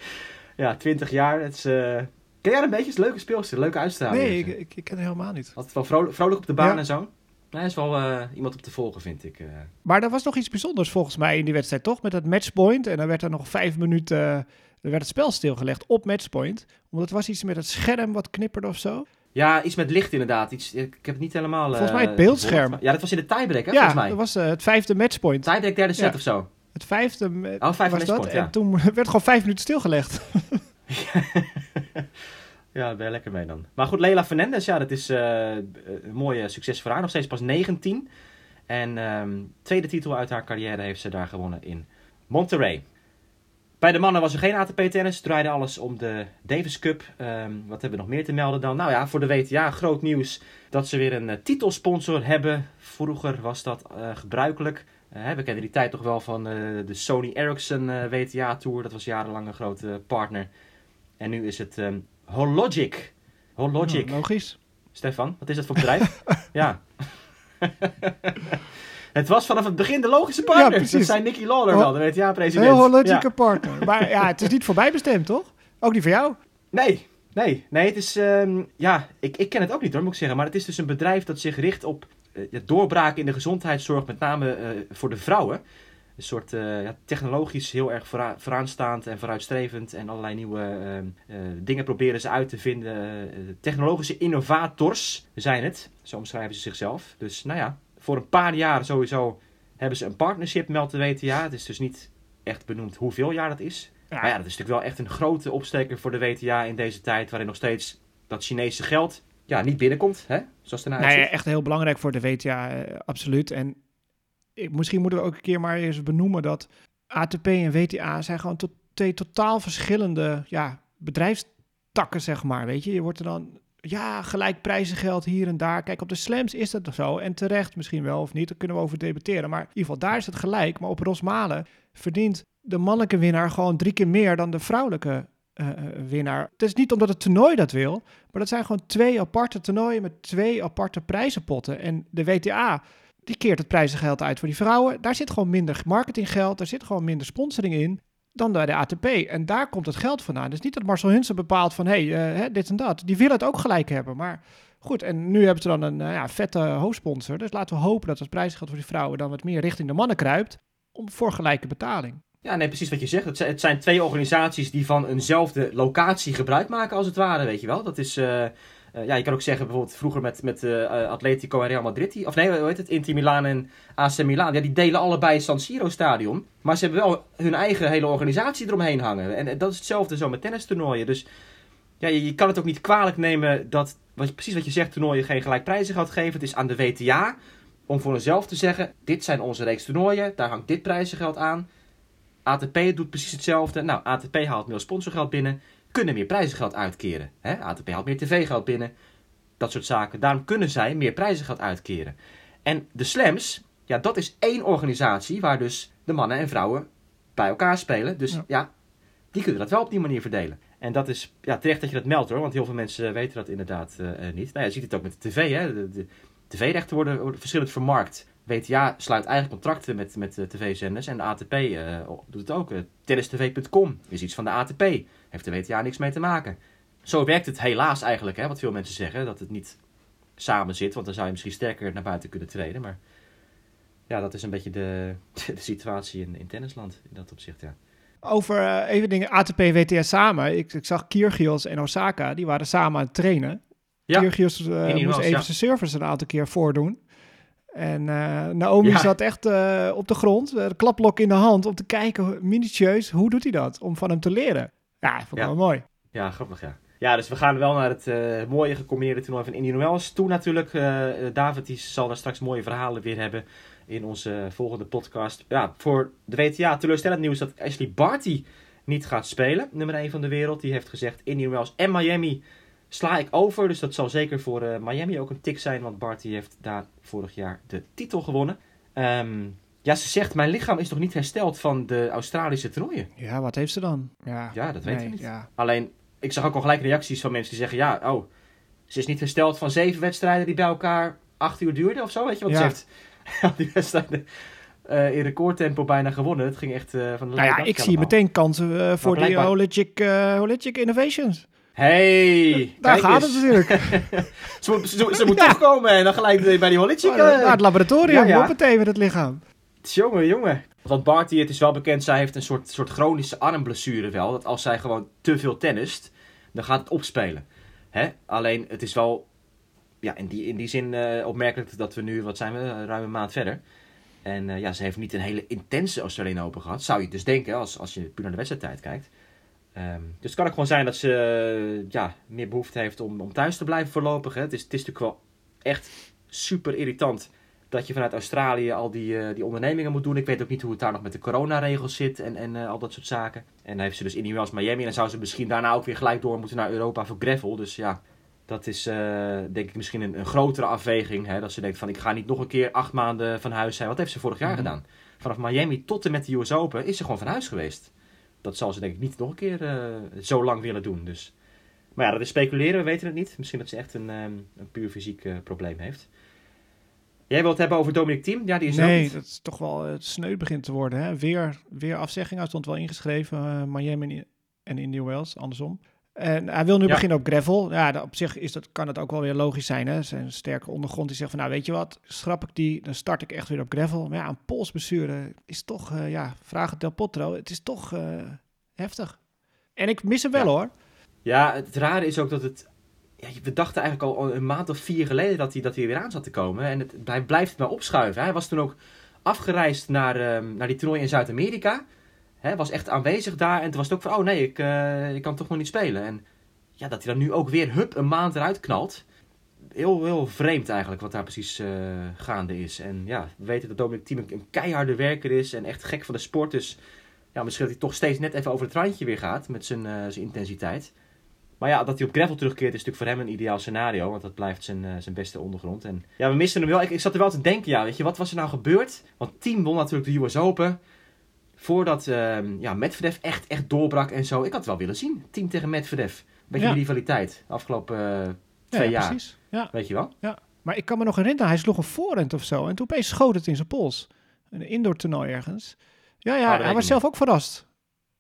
ja, 20 jaar. Het is, ken jij een beetje? Het is een leuke speelster, leuke uitstraling. Nee, ik, ik, ik, ken het helemaal niet. Altijd wel vrolijk, vrolijk op de baan en zo. Hij is wel uh, iemand op te volgen, vind ik. Uh. Maar er was nog iets bijzonders volgens mij in die wedstrijd, toch? Met dat matchpoint. En dan werd er nog vijf minuten... Er werd het spel stilgelegd op matchpoint. Omdat het was iets met het scherm wat knipperde of zo. Ja, iets met licht inderdaad. Iets, ik heb het niet helemaal... volgens mij het beeldscherm. Ja, dat was in de tiebreak, hè, ja, volgens mij. dat was het vijfde matchpoint. Tiebreak derde set ja. of zo. Het vijfde oh, vijfde was dat. Ja. En toen werd gewoon vijf minuten stilgelegd. Ja, daar ben je lekker mee dan. Maar goed, Leila Fernandez, ja, dat is uh, een mooie succes voor haar. Nog steeds pas 19. En um, tweede titel uit haar carrière heeft ze daar gewonnen in Monterrey. Bij de mannen was er geen ATP-tennis. draaide alles om de Davis Cup. Um, wat hebben we nog meer te melden dan? Nou ja, voor de WTA groot nieuws dat ze weer een uh, titelsponsor hebben. Vroeger was dat uh, gebruikelijk. Uh, we kennen die tijd toch wel van de Sony Ericsson WTA Tour. Dat was jarenlang een grote partner. En nu is het um, Hologic. Hologic. Oh, logisch. Stefan, wat is dat voor bedrijf? ja. het was vanaf het begin de logische partner. Ja, precies. Dat zijn Nicky Lawler wel, de WTA-president. Heel Hologic ja. partner. Maar ja, het is niet voorbij bestemd, toch? Ook niet voor jou? Nee, nee. Nee, het is... Um, ja, ik, ik ken het ook niet hoor, moet ik zeggen. Maar het is dus een bedrijf dat zich richt op eh, ja, doorbraken in de gezondheidszorg, met name eh, voor de vrouwen. Een soort eh, ja, technologisch heel erg voora- vooraanstaand en vooruitstrevend. En allerlei nieuwe eh, eh, dingen proberen ze uit te vinden. Eh, technologische innovators zijn het. Zo omschrijven ze zichzelf. Dus nou ja, voor een paar jaar sowieso hebben ze een partnership, meldt de WTA. Het is dus niet echt benoemd hoeveel jaar dat is. Ja. Maar ja, dat is natuurlijk wel echt een grote opsteker voor de WTA in deze tijd. Waarin nog steeds dat Chinese geld ja, niet binnenkomt. Hè? Zoals ernaar Nee, echt heel belangrijk voor de WTA, eh, absoluut. En ik, misschien moeten we ook een keer maar eens benoemen dat ATP en WTA zijn gewoon to- twee totaal verschillende ja, bedrijfstakken, zeg maar. Weet je, je wordt er dan, ja, gelijk prijzengeld hier en daar. Kijk, op de slams is dat zo. En terecht misschien wel of niet, daar kunnen we over debatteren. Maar in ieder geval, daar is het gelijk. Maar op Rosmalen verdient de mannelijke winnaar gewoon drie keer meer dan de vrouwelijke eh, eh, winnaar. Het is niet omdat het toernooi dat wil, maar dat zijn gewoon twee aparte toernooien met twee aparte prijzenpotten. En de WTA, die keert het prijzengeld uit voor die vrouwen. Daar zit gewoon minder marketinggeld, daar zit gewoon minder sponsoring in dan bij de ATP. En daar komt het geld vandaan. Dus niet dat Marcel Hunsen bepaalt van, hé, hey, eh, dit en dat. Die willen het ook gelijk hebben, maar... Goed, en nu hebben ze dan een eh, ja, vette hoofdsponsor. Dus laten we hopen dat het prijzengeld voor die vrouwen dan wat meer richting de mannen kruipt. Om, voor gelijke betaling. Ja, nee, precies wat je zegt. Het zijn, het zijn twee organisaties die van eenzelfde locatie gebruik maken, als het ware, weet je wel. Dat is, eh, eh, ja, je kan ook zeggen, bijvoorbeeld vroeger met, met eh, Atletico en Real Madrid, of nee, hoe heet het, Inter Milan en AC Milan, ja, die delen allebei San Siro stadion. Maar ze hebben wel hun eigen hele organisatie eromheen hangen. En, eh, dat is hetzelfde zo met tennistoernooien. Dus ja, je, kan het ook niet kwalijk nemen dat, wat, precies wat je zegt, toernooien geen gelijk prijzengeld geven. Het is aan de WTA om voor hunzelf te zeggen, dit zijn onze reeks toernooien, daar hangt dit prijzengeld aan. ATP doet precies hetzelfde. Nou, ATP haalt meer sponsorgeld binnen, kunnen meer prijzengeld uitkeren. Hè? ATP haalt meer tv-geld binnen, dat soort zaken. Daarom kunnen zij meer prijzengeld uitkeren. En de slams, ja, dat is één organisatie waar dus de mannen en vrouwen bij elkaar spelen. Dus ja, Ja. die kunnen dat wel op die manier verdelen. En dat is ja, terecht dat je dat meldt hoor, want heel veel mensen weten dat inderdaad eh, niet. Nou, ja, je ziet het ook met de tv, hè. De, de tv-rechten worden, worden verschillend vermarkt. WTA sluit eigen contracten met, met de tv-zenders en de ATP eh, doet het ook. Uh, tennistv.com is iets van de ATP. Heeft de WTA niks mee te maken. Zo werkt het helaas eigenlijk, hè, wat veel mensen zeggen, dat het niet samen zit, want dan zou je misschien sterker naar buiten kunnen treden. Maar ja, dat is een beetje de, de situatie in, in tennisland in dat opzicht, ja. Over eh, even dingen ATP WTA samen. Ik, ik zag Kyrgios en Osaka, die waren samen aan het trainen. Ja, Kyrgios eh, moest even ja. zijn service een aantal keer voordoen. En eh, Naomi Ja. zat echt eh, op de grond, eh, de klaplok in de hand, om te kijken, minutieus, hoe doet hij dat? Om van hem te leren. Ja, vond ik Ja. wel mooi. Ja, grappig, ja. Ja, dus we gaan wel naar het eh, mooie gecombineerde toernooi van Indian Wells toe natuurlijk. Eh, David die zal daar straks mooie verhalen weer hebben in onze volgende podcast. Ja, voor de WTA teleurstellend nieuws dat Ashley Barty niet gaat spelen. Nummer 1 van de wereld. Die heeft gezegd Indian Wells en Miami sla ik over. Dus dat zal zeker voor eh, Miami ook een tik zijn. Want Barty heeft daar vorig jaar de titel gewonnen. Ehm, ja, ze zegt mijn lichaam is nog niet hersteld van de Australische toernooien. Ja, wat heeft ze dan? Ja, Ja, dat weten nee, we niet. Ja. Alleen, ik zag ook al gelijk reacties van mensen die zeggen: ja, oh, ze is niet hersteld van zeven wedstrijden die bij elkaar acht uur duurden of zo. Weet je, want Ja. ze heeft die wedstrijden eh, in recordtempo bijna gewonnen. Het ging echt eh, van de Nou ja, ik zie allemaal. meteen kansen voor Holistic, eh, Holistic Innovations. Hey, Daar gaat eens. het natuurlijk. Ze, moet- ze, ze moet Ja. toch komen en dan gelijk bij die Hollitschik. Oh, naar het laboratorium, ja, ja. met het lichaam. Jongen, jongen. Want Barty, het is wel bekend, zij heeft een soort, soort chronische armblessure wel. Dat als zij gewoon te veel tennist, dan gaat het opspelen. Hè? Alleen, het is wel ja, in, die, in die zin eh, opmerkelijk dat we nu, wat zijn we, eh, ruim een maand verder. En eh, ja, ze heeft niet een hele intense Australian Open gehad. Zou je dus denken, als, als je puur naar de wedstrijdtijd kijkt. Ehm, dus het kan ook gewoon zijn dat ze ja, meer behoefte heeft om, om thuis te blijven voorlopig. Hè. Het, is, het is natuurlijk wel echt super irritant dat je vanuit Australië al die, eh, die ondernemingen moet doen. Ik weet ook niet hoe het daar nog met de coronaregels zit en, en eh, al dat soort zaken. En dan heeft ze dus Indian Wells Miami. En dan zou ze misschien daarna ook weer gelijk door moeten naar Europa voor gravel. Dus ja, dat is eh, denk ik misschien een, een grotere afweging. Hè? Dat ze denkt van ik ga niet nog een keer acht maanden van huis zijn. Wat heeft ze vorig jaar Mhm. gedaan? Vanaf Miami tot en met de US Open is ze gewoon van huis geweest. Dat zal ze denk ik niet nog een keer eh, zo lang willen doen. Dus. Maar ja, dat is speculeren, we weten het niet. Misschien dat ze echt een, ehm, een puur fysiek eh, probleem heeft. Jij wilt het hebben over Dominic Thiem? Ja, die is Nee, dat is toch wel het sneu begint te worden. Hè? Weer, weer afzegging. Hij stond wel ingeschreven, eh, Miami en Indian Wells, andersom. En hij wil nu Ja. beginnen op gravel. Ja, op zich is dat, kan het ook wel weer logisch zijn. Hè? Zijn sterke ondergrond die zegt van, nou weet je wat, schrap ik die, dan start ik echt weer op gravel. Maar ja, een polsblessure is toch, eh, ja, vraag het Del Potro, het is toch eh, heftig. En ik mis hem wel Ja. hoor. Ja, het rare is ook dat het... Ja, we dachten eigenlijk al een maand of vier geleden dat hij, dat hij weer aan zat te komen. En het, hij blijft het maar opschuiven. Hij was toen ook afgereisd naar, ehm, naar die toernooi in Zuid-Amerika. Hij was echt aanwezig daar. En toen was het ook van, oh nee, ik, eh, ik kan toch nog niet spelen. En ja, dat hij dan nu ook weer, hup, een maand eruit knalt. Heel, heel vreemd eigenlijk wat daar precies eh, gaande is. En ja, we weten dat Dominic Thiem een, keiharde werker is en echt gek van de sport. Dus ja, misschien dat hij toch steeds net even over het randje weer gaat met zijn, eh, zijn intensiteit. Maar ja, dat hij op gravel terugkeert is natuurlijk voor hem een ideaal scenario. Want dat blijft zijn, zijn beste ondergrond. En ja, we missen hem wel. Ik, ik zat er wel te denken, ja, weet je, wat was er nou gebeurd? Want Team won natuurlijk de US Open. Voordat ehm ja, Medvedev echt, echt doorbrak en zo. Ik had het wel willen zien. Team tegen Medvedev. Beetje Ja. rivaliteit. Afgelopen eh, twee ja, jaar. precies. Ja. Weet je wel? Maar ik kan me nog herinneren, hij sloeg een voorhand of zo. En toen opeens schoot het in zijn pols. Een indoor toernooi ergens. Ja, ja, Oh, hij was niet. zelf ook verrast.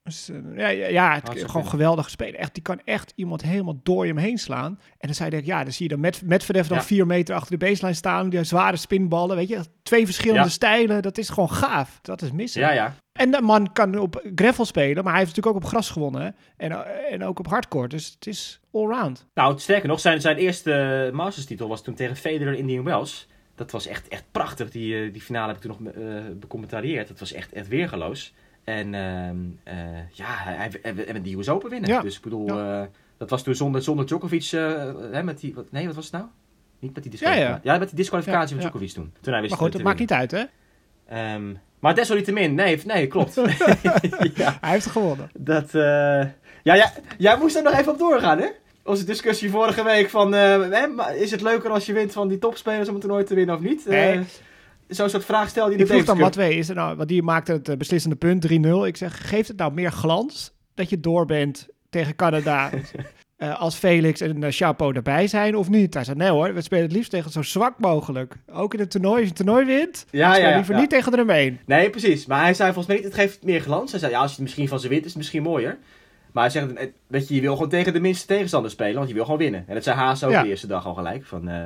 Dus, eh, ja, ja, ja het, Hartstikke gewoon geweldig spelen. Echt, die kan echt iemand helemaal door hem heen slaan. En dan zei ik, ja, dan zie je dan met Medvedev dan Ja. vier meter achter de baseline staan. Die zware spinballen, weet je. Twee verschillende Ja. stijlen, dat is gewoon gaaf. Dat is missen. Ja, ja. En de man kan op gravel spelen, maar hij heeft natuurlijk ook op gras gewonnen. En, en ook op hardcore, dus het is allround. Nou, sterker nog, zijn, zijn eerste Masters titel was toen tegen Federer in Indian Wells. Dat was echt, echt prachtig. Die, eh, die finale heb ik toen nog eh becommentarieerd. Dat was echt, echt weergeloos. En ehm, eh, ja, hij, hij, hij, die US Open winnen. Ja. Dus ik bedoel, dat was toen zonder, zonder Djokovic. hè, met die, wat, nee, wat was het nou? Niet met die disqualificatie. Ja, ja. met die disqualificatie van. Djokovic toen. Toen hij wist Maar goed, dat maakt niet uit, hè? Ehm, maar desalniettemin, nee, nee, klopt. ja, Hij heeft gewonnen. dat, eh, ja, ja, jij moest er nog even op doorgaan, hè? Onze discussie vorige week van, eh, is het leuker als je wint van die topspelers om het toernooi te winnen of niet? Nee. Eh, Zo'n soort vraag stelde je in Ik de vroeg dan is er nou, want die maakte het beslissende punt 3-0. Ik zeg, geeft het nou meer glans dat je door bent tegen Canada eh, als Felix en uh, Chapo erbij zijn of niet? Hij zei, nee hoor, we spelen het liefst tegen zo zwak mogelijk. Ook in het toernooi, als je het toernooi wint, Ja, ja, ja, liever ja. niet tegen de Rumeen. Nee, precies. Maar hij zei volgens mij niet, het geeft meer glans. Hij zei, ja, als je het misschien van ze wint, is het misschien mooier. Maar hij zegt, eh, weet je, je wil gewoon tegen de minste tegenstander spelen, want je wil gewoon winnen. En dat zei Haas ook Ja. de eerste dag al gelijk. Van, eh,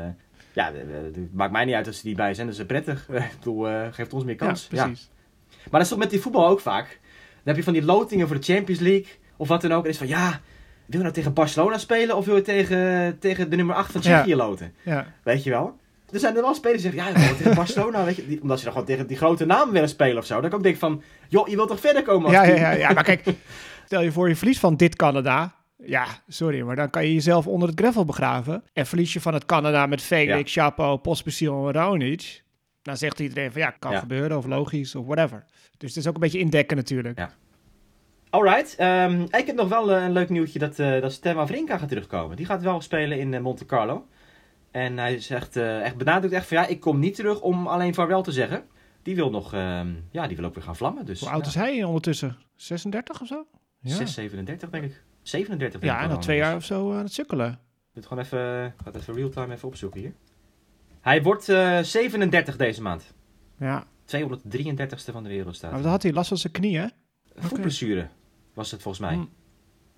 ja, eh, eh, het maakt mij niet uit als ze die bij zijn, dat is prettig. bedoel, eh, geeft ons meer kans. Ja, precies. Maar dat is toch met die voetbal ook vaak. Dan heb je van die lotingen voor de Champions League. Of wat dan ook. En is van ja, wil je nou tegen Barcelona spelen? Of wil je tegen, tegen de nummer 8 van Tsjechië loten? Ja. Weet je wel? Er zijn er wel spelers die zeggen, ja, ik wil tegen Barcelona. Weet je, die- omdat ze dan gewoon tegen die grote namen willen spelen of zo. Dat ik ook denk van, joh, je wilt toch verder komen als Ja, ja, ja, ja, maar kijk, stel je voor je verlies van dit Canada. Ja, sorry, maar dan kan je jezelf onder het gravel begraven. En verlies je van het Canada met Felix, Chapo, Pospisil en Raonic. Dan zegt iedereen van ja, kan Ja. gebeuren of logisch of whatever. Dus het is ook een beetje indekken natuurlijk. Ja. Alright, ehm, ik heb nog wel eh, een leuk nieuwtje dat, eh dat Stan Wawrinka gaat terugkomen. Die gaat wel spelen in eh, Monte Carlo. En hij zegt, eh, echt benadrukt echt van ja, ik kom niet terug om alleen vaarwel te zeggen. Die wil nog, ehm, ja, die wil ook weer gaan vlammen. Dus, Hoe oud ja, is hij ondertussen? 36 of zo? Ja, 6, 37 denk ik. 37 denk ja ik en wel dan twee jaar of zo aan het sukkelen. Ik moet gewoon even, ik ga het even real-time even opzoeken hier. Hij wordt eh 37 deze maand. Ja, 233ste van de wereld staat. maar wat had hij last van zijn knieën? Voetblessure was het volgens mij. Hm.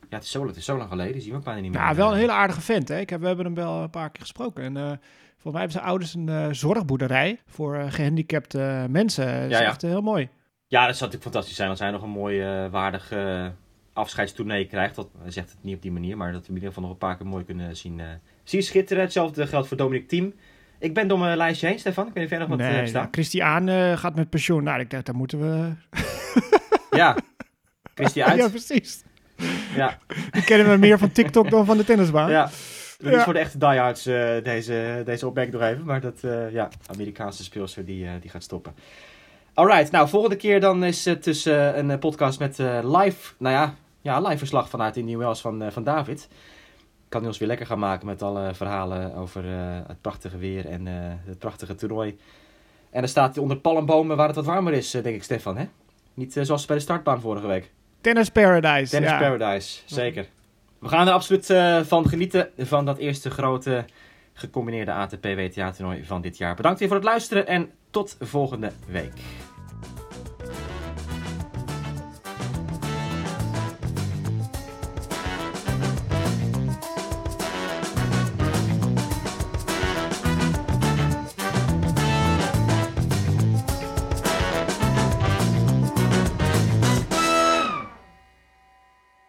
Ja, het is, zo, het is zo lang geleden, zien we bijna niet meer. Nou, wel een hele aardige vent. Hè? Ik heb, we hebben hem wel een paar keer gesproken. En eh, volgens mij hebben zijn ouders een eh, zorgboerderij voor eh, gehandicapte mensen. Dat is Ja, ja. echt eh, heel mooi. Ja, dat zou natuurlijk fantastisch zijn als hij nog een mooi, eh, waardig eh afscheidstournee krijgt. Dat, hij zegt het niet op die manier, maar dat we in ieder geval nog een paar keer mooi kunnen zien, eh, zien schitteren. Hetzelfde geldt voor Dominic Thiem. Ik ben door mijn lijstje heen, Stefan. Ik weet niet of jij nog wat eh, nee, hebt staan. nou, Christian eh, gaat met pensioen. Nou, ik dacht, daar moeten we... Ja, Christy uit. ja, Ja, precies. ja. Die kennen we meer van TikTok dan van de tennisbaan. Dat is Ja. voor de echte diehards eh, deze, deze opmerking nog even. Maar dat, eh, ja, Amerikaanse speelster die, eh, die gaat stoppen. Alright, nou, volgende keer dan is het dus een podcast met live, nou ja, ja, live verslag vanuit Indian Wells van, eh, van David. Kan hij ons weer lekker gaan maken met alle verhalen over het prachtige weer en het prachtige toernooi. En dan staat hij onder palmbomen waar het wat warmer is, denk ik, Stefan, hè? Niet zoals bij de startbaan vorige week. Tennis Paradise. Tennis ja. Paradise, zeker. We gaan er absoluut eh, van genieten van dat eerste grote gecombineerde ATP WTA toernooi van dit jaar. Bedankt weer voor het luisteren en tot volgende week.